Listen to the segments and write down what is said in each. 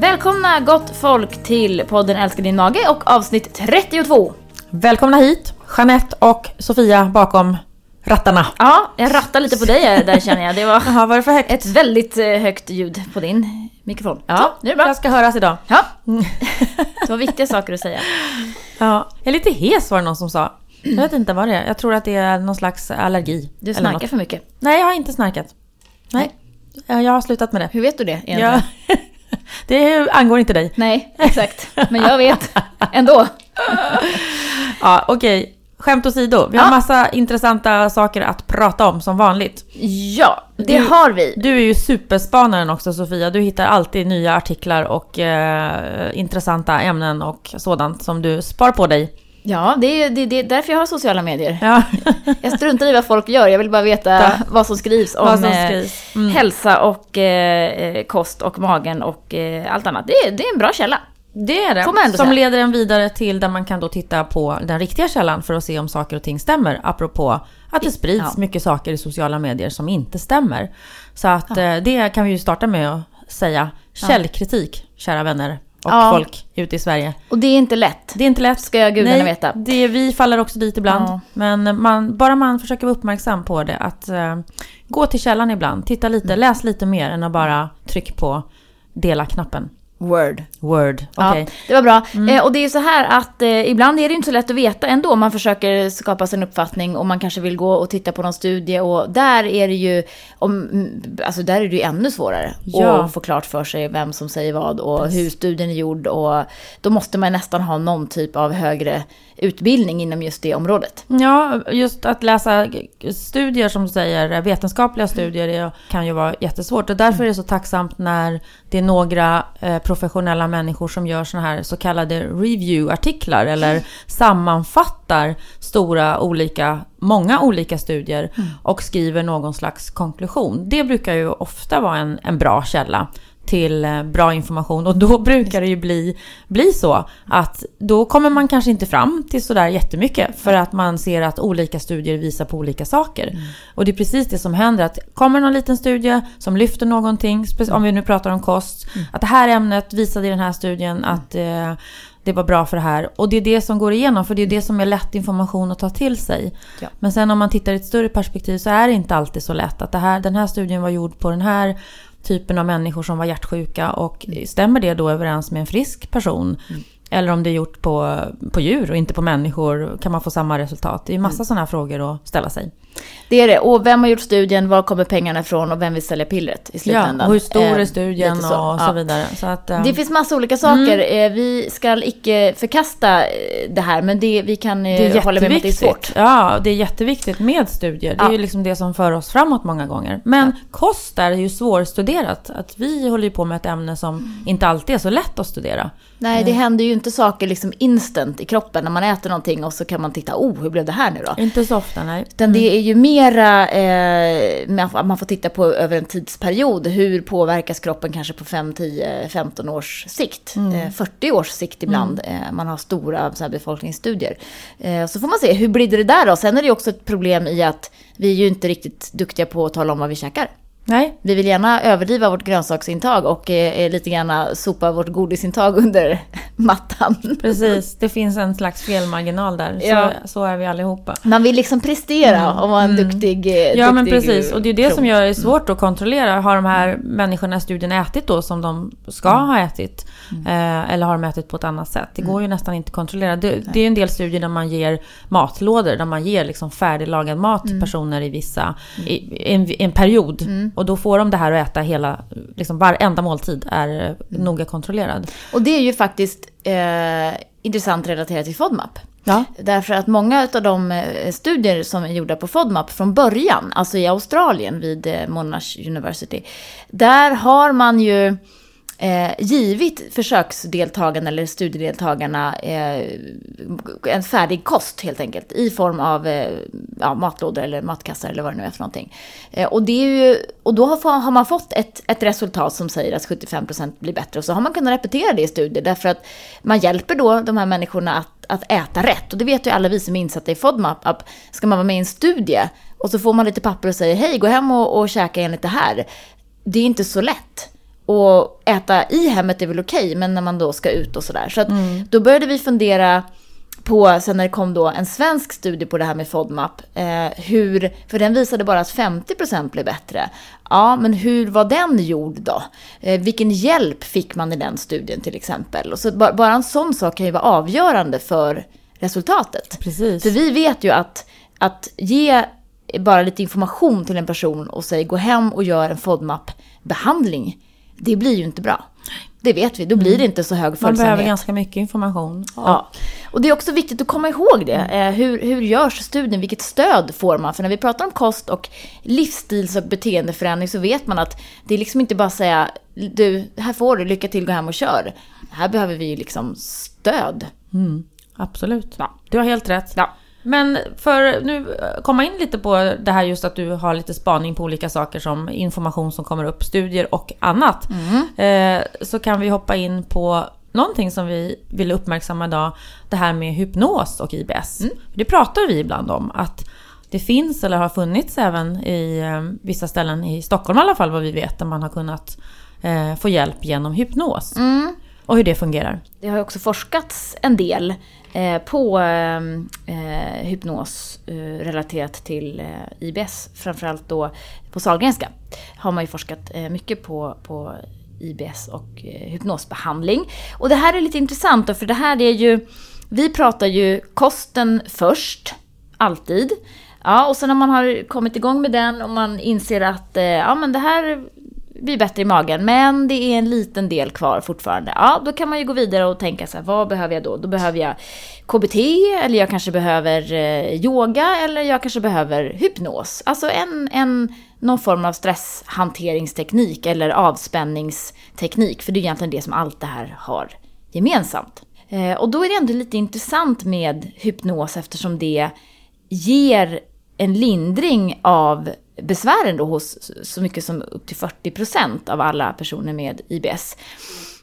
Välkomna gott folk till podden Älskar din mage och avsnitt 32. Välkomna hit, Jeanette och Sofia bakom rattarna. Ja, jag rattar lite på dig där känner jag. Det var Jaha, vad är det för högt? ett väldigt eh, högt ljud på din mikrofon. Ja, Så, nu är det bra. Jag ska höras idag. Ja. Det var viktiga saker att säga. Ja, jag är lite hes var det någon som sa. Jag vet inte vad det är. Jag tror att det är någon slags allergi. Du något. för mycket. Nej, jag har inte snarkat. Nej, jag jag har slutat med det. Hur vet du det egentligen? Ja. Det angår inte dig. Nej, exakt. Men jag vet ändå. Ja, okej. Skämt åsido. Vi har Ja. massa intressanta saker att prata om som vanligt. Ja, det Du- har vi. Du är ju superspanaren också Sofia. Du hittar alltid nya artiklar och eh, intressanta ämnen och sådant som du spar på dig. Ja, det är, det, det är därför jag har sociala medier. Ja, Jag struntar i vad folk gör, jag vill bara veta Ja. vad som skrivs om som eh, skrivs. Mm. hälsa och eh, eh, kost och magen och eh, allt annat. Det är, det är en bra källa. Det är det. Som säga. leder en vidare till där man kan då titta på den riktiga källan för att se om saker och ting stämmer. Apropå att det sprids Ja. mycket saker i sociala medier som inte stämmer. Så att eh, det kan vi ju starta med att säga. Källkritik, kära vänner och Ja. folk ute i Sverige. Och det är inte lätt. Det är inte lätt. Ska jag gudarna Nej, veta. Det, vi faller också dit ibland. Ja. Men man, bara man försöker vara uppmärksam på det. Att eh, gå till källan ibland. Titta lite, Mm. läs lite mer än att bara trycka på dela-knappen. Word. Word. Okej. Ja, det var bra. Eh, och det är ju så här att eh, ibland är det inte så lätt att veta ändå. Man försöker skapa sig en uppfattning och man kanske vill gå och titta på någon studie. Och där är det ju, om, mm, alltså där är det ju ännu svårare Ja. att få klart för sig vem som säger vad och hur studien är gjord. Och då måste man nästan ha någon typ av högre utbildning inom just det området. Ja, just att läsa studier som säger vetenskapliga studier kan ju vara jättesvårt. Och därför är det så tacksamt när det är några eh, professionella människor som gör såna här så kallade review-artiklar eller sammanfattar stora olika, många olika studier och skriver någon slags konklusion. Det brukar ju ofta vara en, en bra källa till eh, bra information och då brukar det ju bli, bli så att då kommer man kanske inte fram till sådär jättemycket för att man ser att olika studier visar på olika saker. Och det är precis det som händer att kommer någon liten studie som lyfter någonting, om vi nu pratar om kost, att det här ämnet visade i den här studien att eh, det var bra för det här. Och det är det som går igenom, för det är det som är lätt information att ta till sig. Ja. Men sen om man tittar i ett större perspektiv så är det inte alltid så lätt att det här, den här studien var gjord på den här typen av människor som var hjärtsjuka och stämmer det då överens med en frisk person? Eller om det är gjort på, på djur och inte på människor, kan man få samma resultat? Det är massa sådana här frågor att ställa sig. Det är det. Och vem har gjort studien, var kommer pengarna ifrån och vem vill sälja pillret i Ja, slutändan? och hur stor Eh, är studien lite och så, Ja. vidare. Så att, eh, Det finns massa olika saker. Eh, Vi ska icke förkasta eh, det här, men det, vi kan det hålla med om att det är svårt. Ja, det är jätteviktigt med studier. Det är Ja. ju liksom det som för oss framåt många gånger. Men kost är ju svårstuderat. Att vi håller ju på med ett ämne som inte alltid är så lätt att studera. Nej, det händer ju inte saker liksom instant i kroppen när man äter någonting och så kan man titta, oh, hur blev det här nu då? Inte så ofta, nej. Utan det är ju mera eh, man får titta på över en tidsperiod. Hur påverkas kroppen kanske på 5, 10, 15 års sikt? Eh, 40 års sikt ibland. Eh, man har stora så här, befolkningsstudier. Eh, så får man se, hur blir det där då? Sen är det ju också ett problem i att vi är ju inte riktigt duktiga på att tala om vad vi käkar. Nej, Vi vill gärna överdriva vårt grönsaksintag och eh, lite grann sopa vårt godisintag under mattan. precis. Det finns en slags felmarginal där. Ja. Så, så är vi allihopa. Man vill liksom prestera och vara en duktig eh, Ja men duktig precis, och det är det som person. gör det svårt att kontrollera. Har de här människorna i studien ätit då som de ska ha ätit? Eh, eller har de ätit på ett annat sätt? Det går ju nästan inte att kontrollera. Det, det är en del studier där man ger matlådor, där man ger liksom färdiglagad mat till personer i vissa, i, en, en period. Och då får de det här att äta hela, liksom varenda måltid är eh, noga kontrollerad. Och det är ju faktiskt eh, intressant relaterat till FODMAP. Ja. Därför att många av de eh, studier som är gjorda på FODMAP från början, alltså i Australien vid eh, Monash University, där har man ju eh, givit försöksdeltagarna eller studiedeltagarna eh, en färdig kost helt enkelt i form av eh, ja, matlådor eller matkassar eller vad det nu är för någonting. Eh, och, det är ju, och då har, har man fått ett, ett resultat som säger att 75% blir bättre och så har man kunnat repetera det i studier därför att man hjälper då de här människorna att, att äta rätt. Och det vet ju alla vi som är insatta i FODMAP att ska man vara med i en studie och så får man lite papper och säger hej gå hem och, och käka enligt det här. Det är inte så lätt. Och äta i hemmet är väl okej, men när man då ska ut och sådär. Så att då började vi fundera på, sen när det kom då en svensk studie på det här med FODMAP, eh, hur, för den visade bara att 50% blev bättre. Ja, men hur var den gjord då? Eh, vilken hjälp fick man i den studien till exempel? Och så bara, bara en sån sak kan ju vara avgörande för resultatet. Precis. För vi vet ju att, att ge bara lite information till en person och säga gå hem och gör en FODMAP-behandling, det blir ju inte bra. Det vet vi, då blir det inte så hög Man följsamhet. behöver ganska mycket information. Ja. Och det är också viktigt att komma ihåg det. Eh, hur, hur görs studien? Vilket stöd får man? För när vi pratar om kost och livsstils och beteendeförändring så vet man att det är liksom inte bara att säga du, här får du, lycka till, gå hem och kör. Här behöver vi ju liksom stöd. Absolut. Ja. Du har helt rätt. Ja. Men för nu eh, komma in lite på det här just att du har lite spaning på olika saker som information som kommer upp, studier och annat. Eh, så kan vi hoppa in på någonting som vi vill uppmärksamma idag. Det här med hypnos och IBS. Det pratar vi ibland om att det finns eller har funnits även i eh, vissa ställen i Stockholm i alla fall vad vi vet där man har kunnat eh, få hjälp genom hypnos. Och hur det fungerar. Det har ju också forskats en del eh, på eh, eh, hypnos eh, relaterat till eh, IBS. Framförallt då på Sahlgrenska har man ju forskat eh, mycket på, på IBS och eh, hypnosbehandling. Och det här är lite intressant då, för det här är ju... Vi pratar ju kosten först, alltid. Ja, och sen när man har kommit igång med den och man inser att eh, ja, men det här blir bättre i magen, men det är en liten del kvar fortfarande. Ja, då kan man ju gå vidare och tänka så här, vad behöver jag då? Då behöver jag KBT, eller jag kanske behöver eh, yoga, eller jag kanske behöver hypnos. Alltså en, en, någon form av stresshanteringsteknik eller avspänningsteknik, för det är egentligen det som allt det här har gemensamt. Eh, och då är det ändå lite intressant med hypnos eftersom det ger en lindring av besvären då hos så mycket som upp till 40% av alla personer med IBS.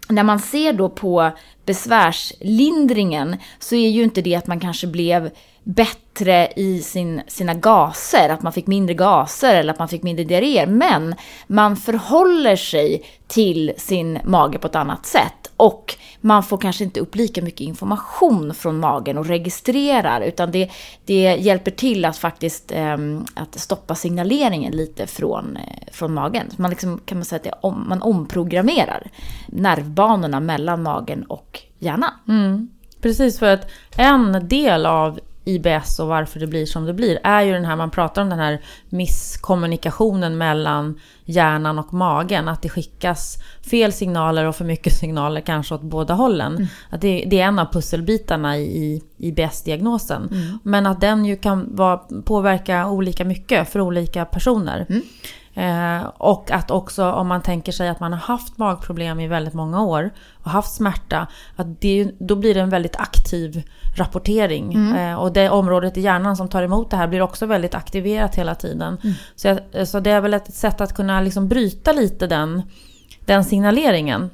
När man ser då på besvärslindringen så är ju inte det att man kanske blev bättre i sin, sina gaser, att man fick mindre gaser eller att man fick mindre diarréer. Men man förhåller sig till sin mage på ett annat sätt. Och man får kanske inte upp lika mycket information från magen och registrerar. Utan det, det hjälper till att faktiskt eh, att stoppa signaleringen lite från, eh, från magen. Så man liksom, kan man säga att det, om, man omprogrammerar nervbanorna mellan magen och hjärnan. Precis, för att en del av IBS och varför det blir som det blir är ju den här, man pratar om den här misskommunikationen mellan hjärnan och magen. Att det skickas fel signaler och för mycket signaler kanske åt båda hållen. Att det, det är en av pusselbitarna i IBS-diagnosen. Men att den ju kan vara, påverka olika mycket för olika personer. Eh, och att också om man tänker sig att man har haft magproblem i väldigt många år och haft smärta, att det, då blir det en väldigt aktiv rapportering. Eh, och det området i hjärnan som tar emot det här blir också väldigt aktiverat hela tiden. Så, jag, så det är väl ett sätt att kunna liksom bryta lite den, den signaleringen.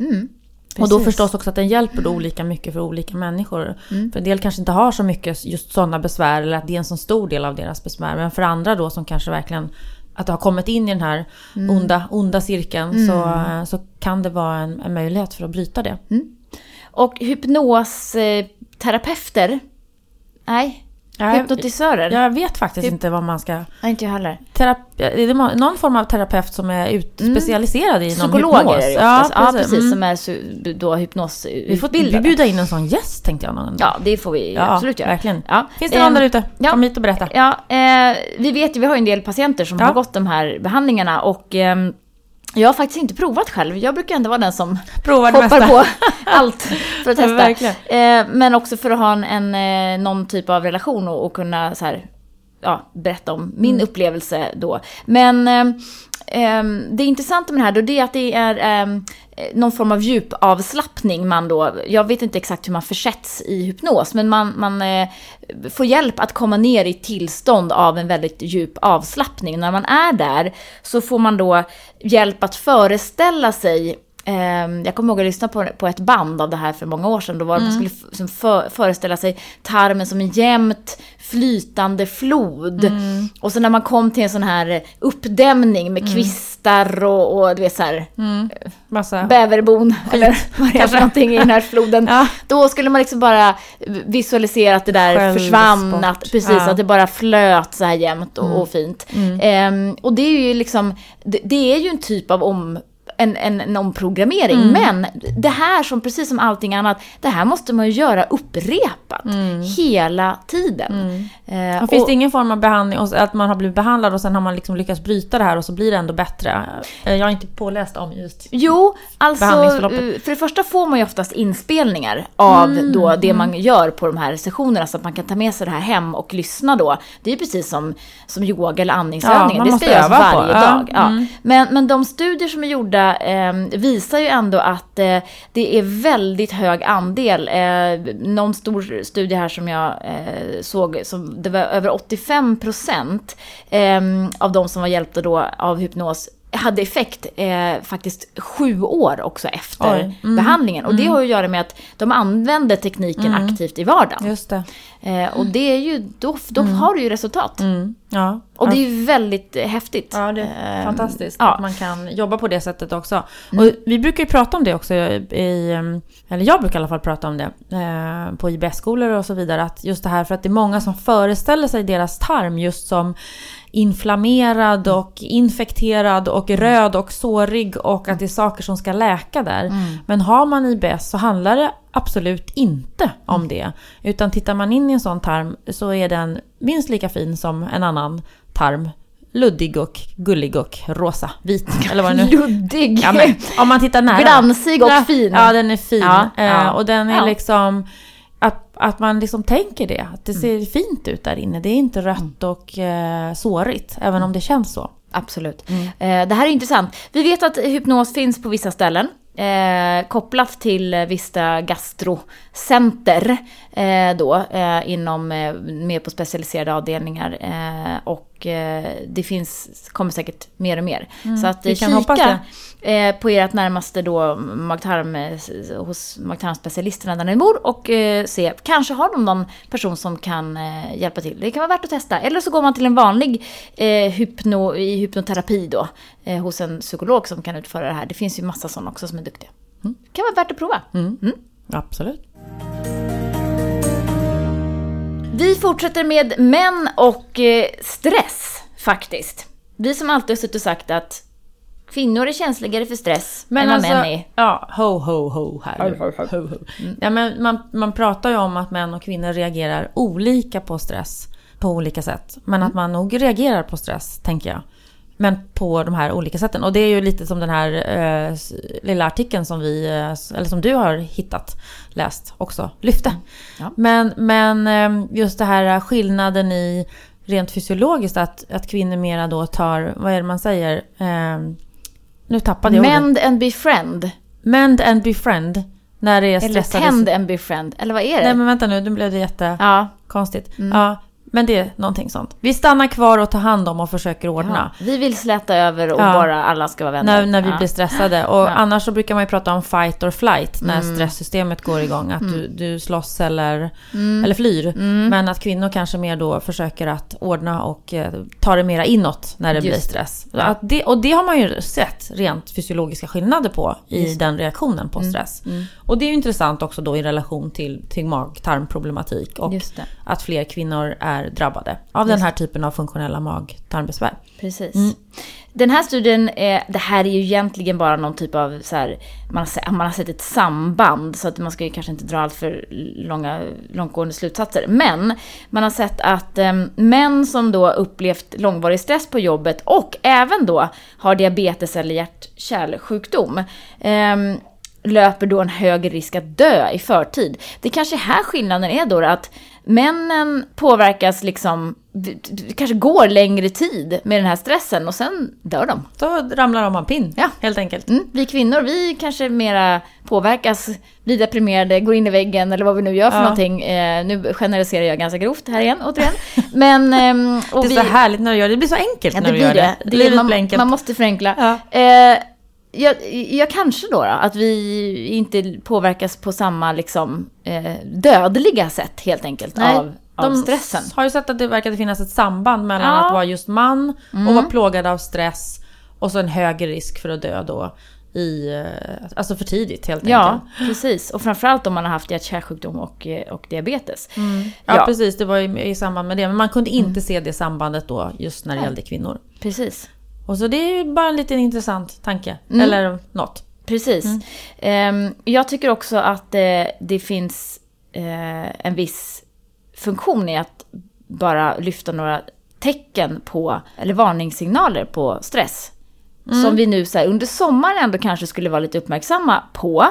Och då förstås också att den hjälper då olika mycket för olika människor. För en del kanske inte har så mycket just sådana besvär eller att det är en så stor del av deras besvär. Men för andra då som kanske verkligen att det har kommit in i den här onda, onda cirkeln så, så kan det vara en, en möjlighet för att bryta det. Och hypnosterapeuter, nej, Jag, hypnotisörer, jag vet faktiskt Hyp- inte vad man ska... nej inte jag heller. Terapi, är det någon form av terapeut som är ut, specialiserad i någon Psykologer hypnos? är det oftast. Ja, precis. Mm. som är då Vi får hypnosutbildade. vi bjuda in en sån gäst tänkte jag någon. Ja, det får vi Ja, absolut göra. verkligen. Ja. Finns det någon Ehm, där ute? ja. Kom hit och berätta. Ja, eh, vi vet ju, vi har en del patienter som Ja. har gått de här behandlingarna och ehm, jag har faktiskt inte provat själv. Jag brukar ändå vara den som Prova det hoppar mesta. på allt för att testa. Eh, men också för att ha en, en, eh, någon typ av relation och, och kunna så här, ja, berätta om min Mm. upplevelse då. Men ehm, Ehm, det intressanta med det här då det är att det är ehm, någon form av djupavslappning man då, jag vet inte exakt hur man försätts i hypnos, men man, man eh, får hjälp att komma ner i tillstånd av en väldigt djup avslappning. När man är där så får man då hjälp att föreställa sig jag kommer ihåg att jag lyssnade på, på ett band av det här för många år sedan. Då var det man skulle för, föreställa sig tarmen som en jämnt flytande flod. Och så när man kom till en sån här uppdämning med kvistar hästar och, och du vet så här, Massa... bäverbon eller vad det är för någonting i den här floden. Ja. Då skulle man liksom bara visualisera att det där Självsport. försvann, att, precis, Ja. att det bara flöt så här jämnt och, och fint. Ehm, och det är ju liksom, det, det är ju en typ av om en, en, omprogrammering. Men det här som precis som allting annat, det här måste man ju göra upprepat hela tiden. Eh, Och finns och- det ingen form av behandling, och att man har blivit behandlad och sen har man liksom lyckats bryta det här och så blir det ändå bättre? Eh, Jag är inte påläst om just... Jo, alltså eh, för det första får man ju oftast inspelningar av Mm, då det man gör på de här sessionerna så att man kan ta med sig det här hem och lyssna då. Det är ju precis som, som yoga eller Ja, andningsövningar. man det ska göras öva på. varje Ja, dag. Ja. mm. Men, men de studier som är gjorda eh, visar ju ändå att eh, det är väldigt hög andel. Eh, någon stor studie här som jag eh, såg, som det var över 85 procent eh, av de som var hjälpta då av hypnos hade effekt eh, faktiskt sju år också efter mm. behandlingen. Och det har ju att göra med att de använder tekniken aktivt i vardagen. Just det. Eh, och det är ju, då, då har du ju resultat. Mm. Ja. Och det är ju väldigt eh, häftigt. Ja, det är Eh, fantastiskt ja. att man kan jobba på det sättet också. Och vi brukar ju prata om det också i, eller jag brukar i alla fall prata om det, eh, på IBS-skolor och så vidare. Att just det här för att det är många som föreställer sig deras tarm just som inflammerad och infekterad och röd och sårig och att det är saker som ska läka där. Men har man IBS så handlar det absolut inte om det. Utan tittar man in i en sån tarm så är den minst lika fin som en annan tarm. Luddig och gullig och rosa, vit eller vad det nu Luddig. Ja, men, om man tittar nära. Glansig och ja, fin. Ja, den är fin. Ja, ja. Eh, och den är Ja. liksom... Att, man liksom tänker det. Att det ser fint ut där inne. Det är inte rött och eh, sårigt. Även om det känns så. Absolut. Eh, det här är intressant. Vi vet att hypnos finns på vissa ställen. Eh, kopplat till vissa gastrocenter då, eh, inom, eh, mer på specialiserade avdelningar. Eh, och eh, det finns, kommer säkert mer och mer. Så att vi eh, kan hoppas kika eh, på ert närmaste då magtarm, eh, hos magtarmspecialisterna där ni bor och eh, se, kanske har de någon person som kan eh, hjälpa till. Det kan vara värt att testa. Eller så går man till en vanlig eh, hypno, i hypnoterapi då, eh, hos en psykolog som kan utföra det här. Det finns ju massa sådana också som är duktiga. Det kan vara värt att prova. Absolut. Vi fortsätter med män och eh, stress, faktiskt. Vi som alltid har suttit och sagt att kvinnor är känsligare för stress än vad män är. ja, ho, ho, ho här. Ho, ho, ho. ho, ho. Ja, men man, man pratar ju om att män och kvinnor reagerar olika på stress på olika sätt. Men att man nog reagerar på stress, tänker jag. Men på de här olika sätten. Och det är ju lite som den här eh, lilla artikeln som vi, eh, eller som du har hittat, läst också, lyfte. Ja. Men, men eh, just det här skillnaden i rent fysiologiskt att, att kvinnor mera då tar, vad är det man säger? Eh, nu tappade jag ordet. Mend and befriend. Mend and befriend. När det är Eller stressade... tend and befriend. Eller vad är det? Nej men vänta nu, nu blev det jättekonstigt. Ja. Ja, men det är någonting sånt. Vi stannar kvar och tar hand om och försöker ordna. Ja. Vi vill släta över och Ja. bara alla ska vara vänner. När, när vi ja. blir stressade. Och. Mm. annars så brukar man ju prata om fight or flight när stresssystemet går igång. Att du, du slåss eller, Mm. eller flyr. Men att kvinnor kanske mer då försöker att ordna och eh, ta det mera inåt när det Just blir stress. Det, och det har man ju sett rent fysiologiska skillnader på i Just Mm. den reaktionen på stress. Och det är ju intressant också då i relation till, till mag-tarmproblematik. Och att fler kvinnor är drabbade av den här typen av funktionella mag-tarmbesvär. Precis. Mm. Den här studien, är, det här är ju egentligen bara någon typ av så här, man har, sett, man har sett ett samband så att man ska ju kanske inte dra allt för långa, långtgående slutsatser. Men man har sett att eh, män som då upplevt långvarig stress på jobbet och även då har diabetes eller hjärt-kärlsjukdom eh, löper då en högre risk att dö i förtid. Det kanske här skillnaden är då att männen påverkas liksom, det kanske går längre tid med den här stressen och sen dör de. Då ramlar de av pinn, Ja. helt enkelt. Mm. Vi kvinnor, vi kanske mera påverkas, blir deprimerade, går in i väggen eller vad vi nu gör för Ja. någonting. Eh, nu generaliserar jag ganska grovt här igen, återigen. Men... och Det är vi, så härligt när du gör det. Det blir så enkelt Ja, när det du gör det. det. det Livet man, enkelt. man måste förenkla. Ja. Eh, jag, jag kanske då, då, att vi inte påverkas på samma liksom, eh, dödliga sätt helt enkelt Nej, av, av stressen. har ju sett att det verkar finnas ett samband mellan Ja. Mm. att vara just man och vara plågad av stress Och så en högre risk för att dö då. I, eh, alltså för tidigt helt Ja, enkelt. precis. Och framförallt om man har haft hjärt-kärlsjukdom och, eh, och diabetes. Ja, Ja. precis, det var ju i samband med det. Men man kunde inte se det sambandet då just när det gällde kvinnor. Precis. Och så det är ju bara en liten intressant tanke. Mm. Eller något. Precis. Ehm, jag tycker också att eh, det finns eh, en viss funktion i att bara lyfta några tecken på, eller varningssignaler på stress. Som vi nu så här, under sommaren ändå kanske skulle vara lite uppmärksamma på.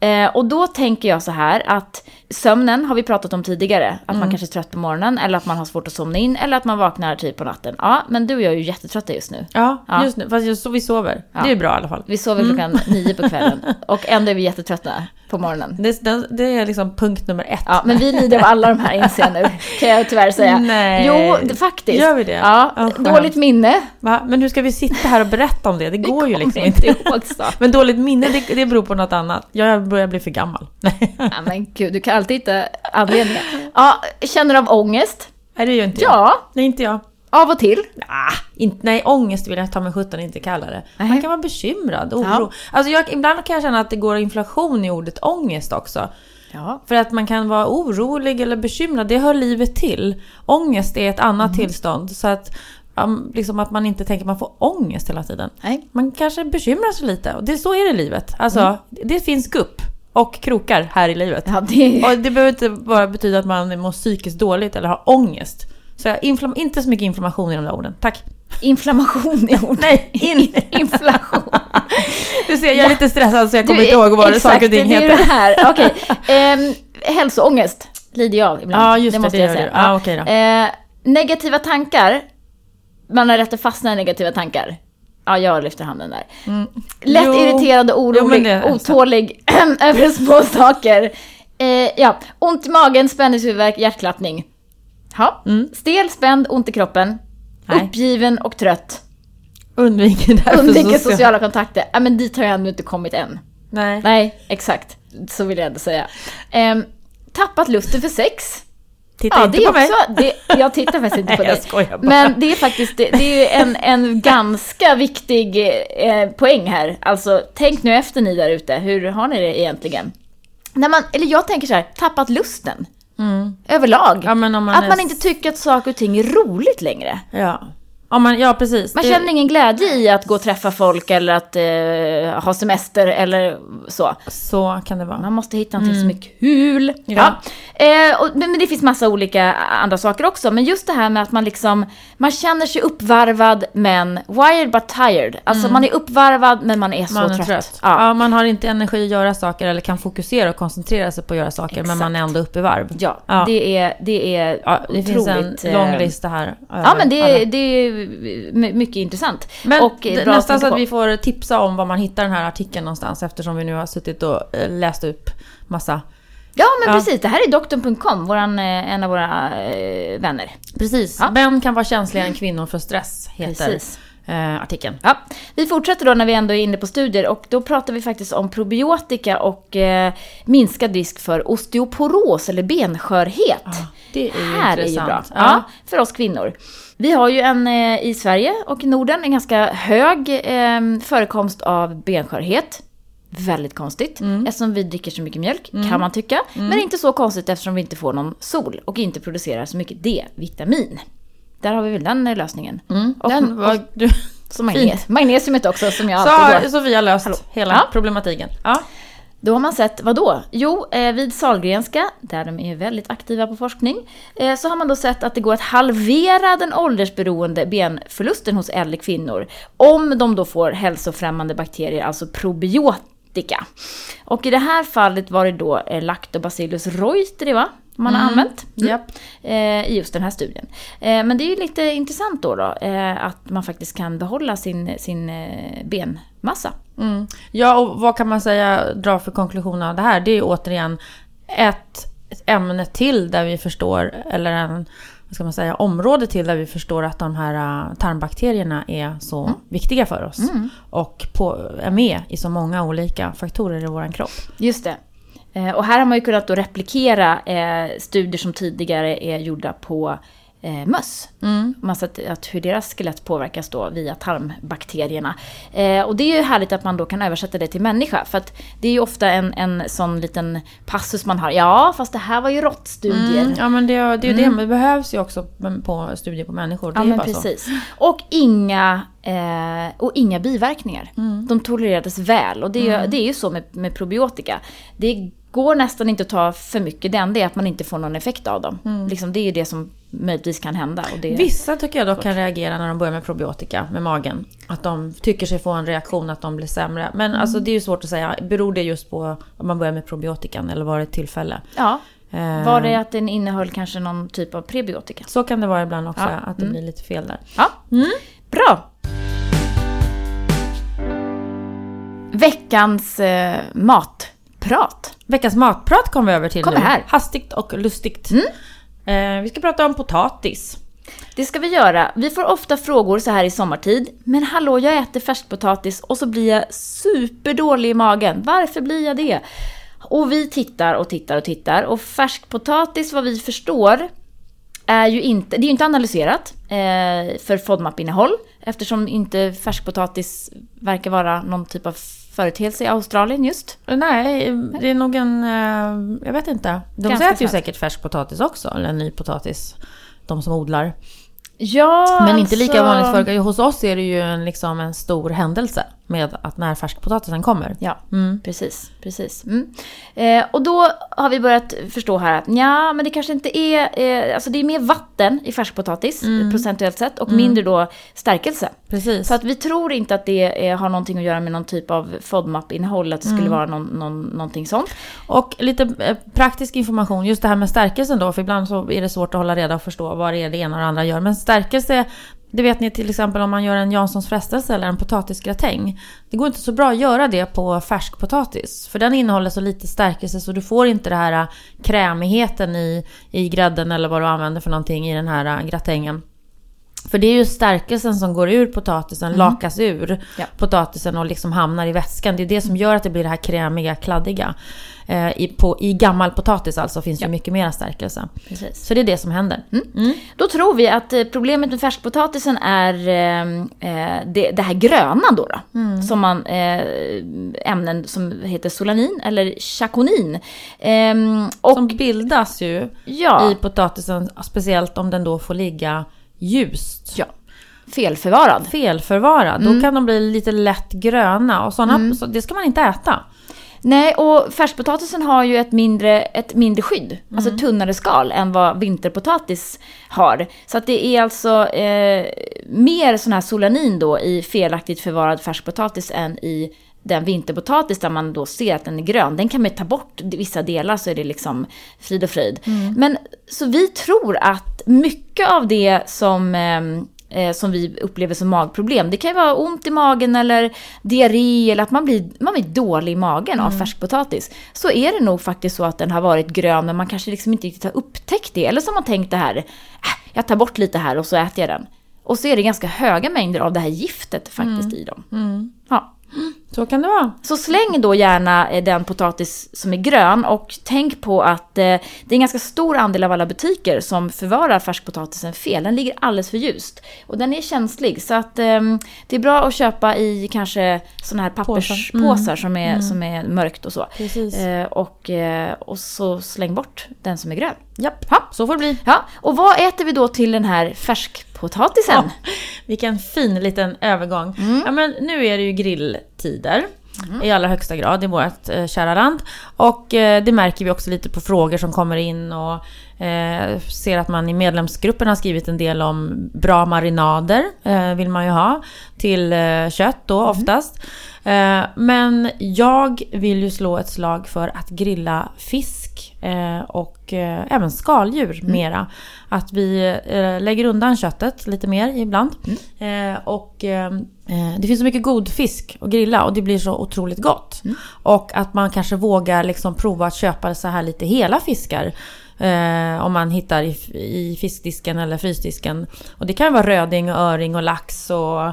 Eh, och då tänker jag så här att sömnen har vi pratat om tidigare. Att man kanske är trött på morgonen eller att man har svårt att somna in eller att man vaknar tidigt på natten. Ja, men du och jag är ju jättetrötta just nu. Ja, Ja. just nu. Fast just vi sover. Det är bra i alla fall. Vi sover klockan nio på kvällen och ändå är vi jättetrötta på morgonen. Det, det, det är liksom punkt nummer ett. Ja, men vi lider av alla de här inser nu, kan jag tyvärr säga. Nej. Jo, faktiskt. Gör vi det? Ja, Ja, skönt. dåligt minne. Va? Men hur ska vi sitta här och berätta om det? Det går ju liksom inte. ihåg. Men dåligt minne, det, det beror på något annat. Jag börjar bli för gammal. Nej, Ja, men gud, du kan alltid hitta anledningar. Ja, känner av ångest? Nej, det gör inte jag. Ja, Nej, inte jag. av och till. Ah, inte, nej, ångest vill jag ta med sjutton inte kalla det. Man kan vara bekymrad, oro. Ja. Alltså jag, ibland kan jag känna att det går inflation i ordet ångest också. Ja. För att man kan vara orolig eller bekymrad, det hör livet till. Ångest är ett annat tillstånd. Så att, um, liksom att man inte tänker att man får ångest hela tiden. Nej. Man kanske bekymrar sig lite och det, så är det i livet. Alltså, det finns gupp och krokar här i livet. Ja, det Och det behöver inte bara betyda att man mår psykiskt dåligt eller har ångest. Så jag, inte så mycket information i de där orden. Tack. inflammation i ord. Nej, in. Inflation. Du ser, jag är lite stressad så jag kommer Du, inte ihåg vad exakt, saker och ting det är heter. det här. Okej. Ehm, hälsoångest lider jag av ibland. Ja, just det, måste det jag säga. Ja, okej då. Eh, negativa tankar. Man har rätt att fastna i negativa tankar. Ja, jag lyfter handen där. Lätt Jo. irriterad och Jo, orolig, sant. otålig över små saker. Eh, ja, ont i magen, spänningshuvudvärk, hjärtklappning. Ja. Stel, spänd, ont i kroppen. Mm. Nej. Uppgiven och trött. Undviker därför Undviker social- sociala kontakter. Ja, men dit har jag ändå inte kommit än. Nej. Nej, exakt. Så vill jag ändå säga. Ehm, tappat lusten för sex. Titta Ja, inte det är på mig. också, det, jag tittar faktiskt inte på Nej, jag dig. skojar bara. Men det är faktiskt det, det är en, en ganska viktig eh, poäng här. Alltså, tänk nu efter ni där ute. Hur har ni det egentligen? När man, eller jag tänker så här, tappat lusten. Överlag. Mm. Ja, men om man att man inte tycker att saker och ting är roligt längre. Ja. Ja, man, ja precis. Man Det- känner ingen glädje i att gå och träffa folk eller att eh, ha semester eller så. Så kan det vara. Man måste hitta någonting som är kul. Ja. Ja. Eh, och, men men det finns massa olika andra saker också. Men just det här med att man liksom, man känner sig uppvarvad men wired but tired. Alltså man är uppvarvad men man är så Man är trött. trött. Ja. Ja. man har inte energi att göra saker eller kan fokusera och koncentrera sig på att göra saker men Exakt. man är ändå uppe i varv. Ja, Ja. det är, det är Ja, det finns en otroligt, eh, lång lista här. Ja, men det, alla. det är mycket intressant. Men och nästan så att vi får tipsa om var man hittar den här artikeln någonstans eftersom vi nu har suttit och eh, läst upp massa. Ja, men Ja. precis. Det här är doktorn.com, våran, eh, en av våra eh, vänner. Precis. Ja. Män kan vara känsligare än kvinnor för stress, heter Precis. Eh, artikeln. Ja, vi fortsätter då när vi ändå är inne på studier och då pratar vi faktiskt om probiotika och eh, minskad risk för osteoporos eller benskörhet. det är ju här är ju bra. intressant. Ja. Ja. för oss kvinnor. Vi har ju en eh, i Sverige och i Norden en ganska hög eh, förekomst av benskörhet. Väldigt konstigt Mm. eftersom vi dricker så mycket mjölk kan man tycka. Men inte så konstigt eftersom vi inte får någon sol och inte producerar så mycket D-vitamin. Där har vi väl den eh, lösningen. Och, Den var, du, så magnes, magnesiumet också som jag så alltid har. Sofia löst Hallå. hela Ja. problematiken. Ja. Då har man sett, vad då? Jo, eh, vid Sahlgrenska, där de är väldigt aktiva på forskning, eh, så har man då sett att det går att halvera den åldersberoende benförlusten hos äldre kvinnor om de då får hälsofrämmande bakterier, alltså probiotika. Och i det här fallet var det då Lactobacillus reuteri, va? Man har använt mm. Eh, i just den här studien. Eh, men det är ju lite intressant då, då eh, att man faktiskt kan behålla sin, sin eh, benmassa. Mm. Ja, och vad kan man säga, dra för konklusion av det här? Det är ju återigen ett, ett ämne till där vi förstår, eller en, vad ska man säga, område till där vi förstår att de här äh, tarmbakterierna är så viktiga för oss. Och på, är med i så många olika faktorer i vår kropp. Just det. Eh, Och här har man ju kunnat då replikera eh, studier som tidigare är gjorda på eh, möss. Mm. Man sett att hur deras skelett påverkas då via tarmbakterierna. Eh, och det är ju härligt att man då kan översätta det till människa. För att det är ju ofta en, en sån liten passus man har. Ja, fast det här var ju råttstudier. Mm, ja men det, det är ju det, men det behövs ju också på studier på människor. Det Ja men bara så. precis. Och inga, eh, och inga biverkningar. Mm. De tolererades väl. Och det, är- det är ju så med, med probiotika. Det går nästan inte att ta för mycket. Det enda är att man inte får någon effekt av dem. Mm. Liksom, det är ju det som möjligtvis kan hända. Det, Vissa tycker jag dock kan reagera när de börjar med probiotika med magen. Att de tycker sig få en reaktion att de blir sämre. Men Mm. alltså det är ju svårt att säga. Beror det just på att man börjar med probiotikan eller var det ett tillfälle? Ja. Eh, Var det att den innehöll kanske någon typ av prebiotika? Så kan det vara ibland också, Ja. Mm. att det blir lite fel där. Ja, bra. Veckans eh, matprat. Veckans matprat kommer vi över till Kommer nu. här. Mm. Hastigt och lustigt. Eh, vi ska prata om potatis. Det ska vi göra. Vi får ofta frågor så här i sommartid. Men hallå, jag äter färskpotatis och så blir jag superdålig i magen. Varför blir jag det? Och vi tittar och tittar och tittar. Och färskpotatis, vad vi förstår, är ju inte, det är ju inte analyserat eh, för FODMAP-innehåll. Eftersom inte färskpotatis verkar vara någon typ av företeelse i Australien just. Nej, det är nog en... eh, Jag vet inte. De Ganska äter ju säkert färsk potatis också, eller ny potatis. De som odlar. Ja, Men inte lika alltså- vanligt för Hos oss är det ju en, liksom en stor händelse med att när färskpotatisen kommer. Ja, Mm. precis. precis. Mm. Eh, och då har vi börjat förstå här att ja, men det kanske inte är... Eh, alltså det är mer vatten i färskpotatis Mm. procentuellt sett och mindre då stärkelse. Precis. Så att vi tror inte att det eh, har någonting att göra med någon typ av FODMAP-innehåll, att det Mm. skulle vara någon, någon, någonting sånt. Och lite eh, praktisk information, just det här med stärkelsen då, för ibland så är det svårt att hålla reda och förstå vad det är det ena och det andra gör. Men stärkelse, det vet ni till exempel om man gör en Janssons frestelse eller en potatisgratäng. Det går inte så bra att göra det på färskpotatis. För den innehåller så lite stärkelse så du får inte den här äh, krämigheten i, i grädden eller vad du använder för någonting i den här äh, gratängen. För det är ju stärkelsen som går ur potatisen, lakas ur Ja. potatisen och liksom hamnar i vätskan. Det är det som gör att det blir det här krämiga, kladdiga. Eh, i, på, I gammal potatis alltså finns Ja. ju mycket mer stärkelse. Precis. Så det är det som händer. Mm. Då tror vi att eh, problemet med färskpotatisen är eh, eh, det, det här gröna då. då Mm. Som man, eh, ämnen som heter solanin eller chakonin. Ehm, och Som bildas ju ja, i potatisen, speciellt om den då får ligga ljust. ja, felförvarad. Felförvarad, Mm. då kan de bli lite lätt gröna. Och såna, så det ska man inte äta. Nej, och färskpotatisen har ju ett mindre, ett mindre skydd, alltså Mm. ett tunnare skal än vad vinterpotatis har. Så att det är alltså eh, mer sån här solanin då i felaktigt förvarad färskpotatis än i den vinterpotatis där man då ser att den är grön. Den kan man ju ta bort vissa delar så är det liksom frid och fröjd. Mm. Men så vi tror att mycket av det som ehm, eh, som vi upplever som magproblem. Det kan ju vara ont i magen eller diarré eller att man blir, man blir dålig i magen av färskpotatis. Så är det nog faktiskt så att den har varit grön men man kanske liksom inte riktigt har upptäckt det. Eller som man tänkt det här, äh, jag tar bort lite här och så äter jag den. Och så är det ganska höga mängder av det här giftet faktiskt i dem. Ja. Så kan det vara. Så släng då gärna eh, den potatis som är grön och tänk på att eh, det är en ganska stor andel av alla butiker som förvarar färskpotatisen fel. Den ligger alldeles för ljust. Och den är känslig så att eh, det är bra att köpa i kanske sådana här papperspåsar som, är, som är mörkt och så. Precis. Eh, och, och så släng bort den som är grön. Japp, Ja. så får det bli. Ja, och vad äter vi då till den här färskpotatisen? Ja, vilken fin liten övergång. Mm. Ja, men nu är det ju grilltider. I allra högsta grad i vårt eh, kära land. Och eh, det märker vi också lite på frågor som kommer in och eh, ser att man i medlemsgruppen har skrivit en del om bra marinader. Eh, vill man ju ha till eh, kött då oftast. Eh, men jag vill ju slå ett slag för att grilla fisk eh, och eh, även skaldjur mera. Att vi eh, lägger undan köttet lite mer ibland. Eh, och eh, eh, det finns så mycket god fisk att grilla och det blir så otroligt gott. Och att man kanske vågar liksom prova att köpa så här lite hela fiskar. Eh, om man hittar i, i fiskdisken eller frysdisken. Och det kan vara röding och öring och lax och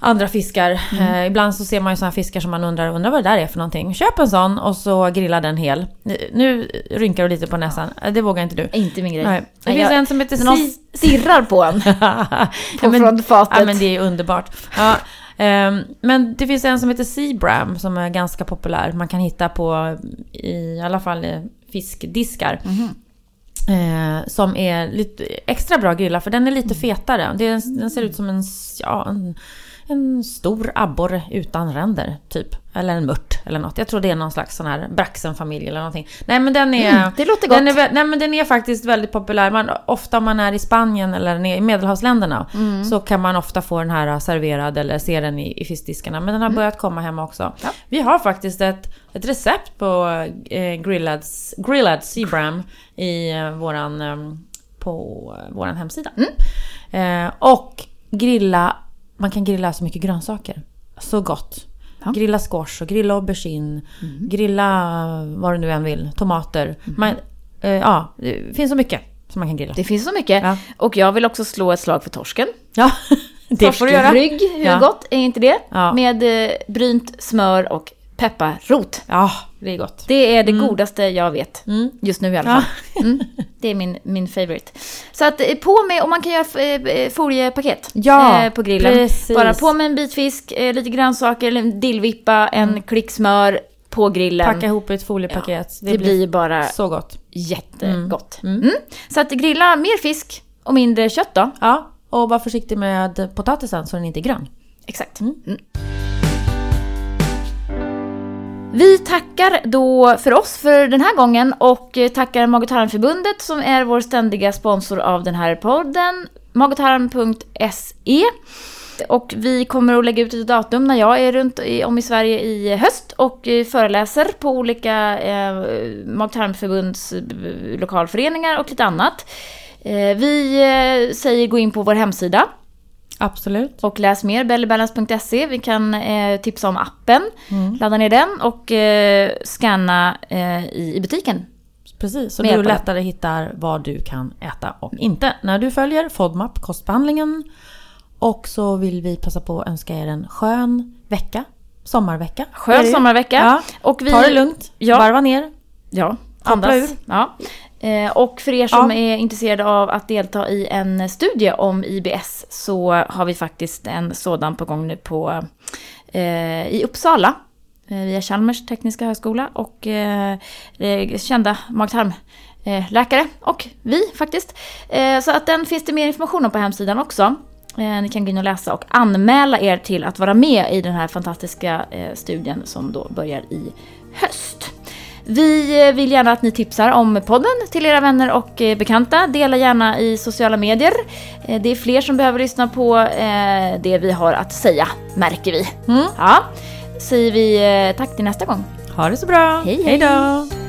andra fiskar. Eh, ibland så ser man ju sådana fiskar som man undrar, undrar vad det där är för någonting. Köp en sån och så grilla den hel. Nu rynkar du lite på näsan. Eh, Det vågar inte du. Inte min grej. Nej. Det finns jag- en som heter När någon stirrar på en ja, på men, frontfatet. ja men det är underbart. Ja, ehm, men det finns en som heter Seabram som är ganska populär. Man kan hitta på i alla fall eh, fiskdiskar. Mhm. Eh, som är lite extra bra grilla för den är lite fetare. Det den ser ut som en, ja, en, en stor abborre utan ränder typ. Eller en mört eller något. Jag tror det är någon slags sån här Braxenfamilj eller någonting. Nej men den är... Mm, det låter gott. Den är, nej men den är faktiskt väldigt populär. Man, ofta om man är i Spanien eller i medelhavsländerna Mm. så kan man ofta få den här serverad eller se den i, i fiskdiskarna. Men den har börjat komma hemma också. Mm. Ja. Vi har faktiskt ett, ett recept på eh, grillad, grillad Seabram i eh, våran, eh, på våran hemsida. Mm. Och grilla, man kan grilla så mycket grönsaker. Så gott. Ja. Grilla squash och grilla aubergine. Grilla vad du nu än vill. Tomater. Man, eh, ja, det finns så mycket som man kan grilla. Det finns så mycket. Ja. Och jag vill också slå ett slag för torsken. Ja, det får du göra. Torskrygg, hur Ja. gott är inte det? Med eh, brynt smör och pepparrot. Ja, det är gott. Det är det godaste jag vet. Mm. Just nu i alla Ja. fall. Mm. Det är min, min favorite. Så att eh, på med, och man kan göra eh, foliepaket Ja, eh, på grillen. precis. Bara på med en bit fisk, eh, lite grönsaker, en dillvippa, en klick smör på grillen. Packa ihop ett foliepaket. det, blir bara så gott. jättegott. Mm. Så att grilla mer fisk och mindre kött då. Ja, och var försiktig med potatisen så den inte är grön. Exakt. Vi tackar då för oss för den här gången och tackar Mag och tarmförbundet som är vår ständiga sponsor av den här podden. magotharm.se. och vi kommer att lägga ut ett datum när jag är runt om i Sverige i höst och föreläser på olika eh, mag och tarmförbunds eh, lokalföreningar och lite annat. Eh, vi eh, säger gå in på vår hemsida Absolut. och läs mer, bellybalance.se. Vi kan eh, tipsa om appen, Mm. ladda ner den och eh, scanna eh, i, i butiken. Precis, så du lättare hittar vad du kan äta och inte. När du följer FODMAP, kostbehandlingen. Och så vill vi passa på att önska er en skön vecka. Sommarvecka. Skön det? sommarvecka. Ja. Och vi, Ta det lugnt, Ja. varva ner. Ja, andas. ur. Ja. Eh, och för er som Ja. är intresserade av att delta i en studie om IBS så har vi faktiskt en sådan på gång nu på, eh, i Uppsala. Eh, via Chalmers tekniska högskola och eh, eh, kända mag läkare och vi faktiskt. Eh, så att den finns det mer information om på hemsidan också. Ni kan gå in och läsa och anmäla er till att vara med i den här fantastiska studien som då börjar i höst. Vi eh, vill gärna att ni tipsar om podden till era vänner och eh, bekanta. Dela gärna i sociala medier. Eh, Det är fler som behöver lyssna på det vi har att säga, märker vi. Mm. Ja, säger vi tack till nästa gång. Ha det så bra. Hej, hej. hej då.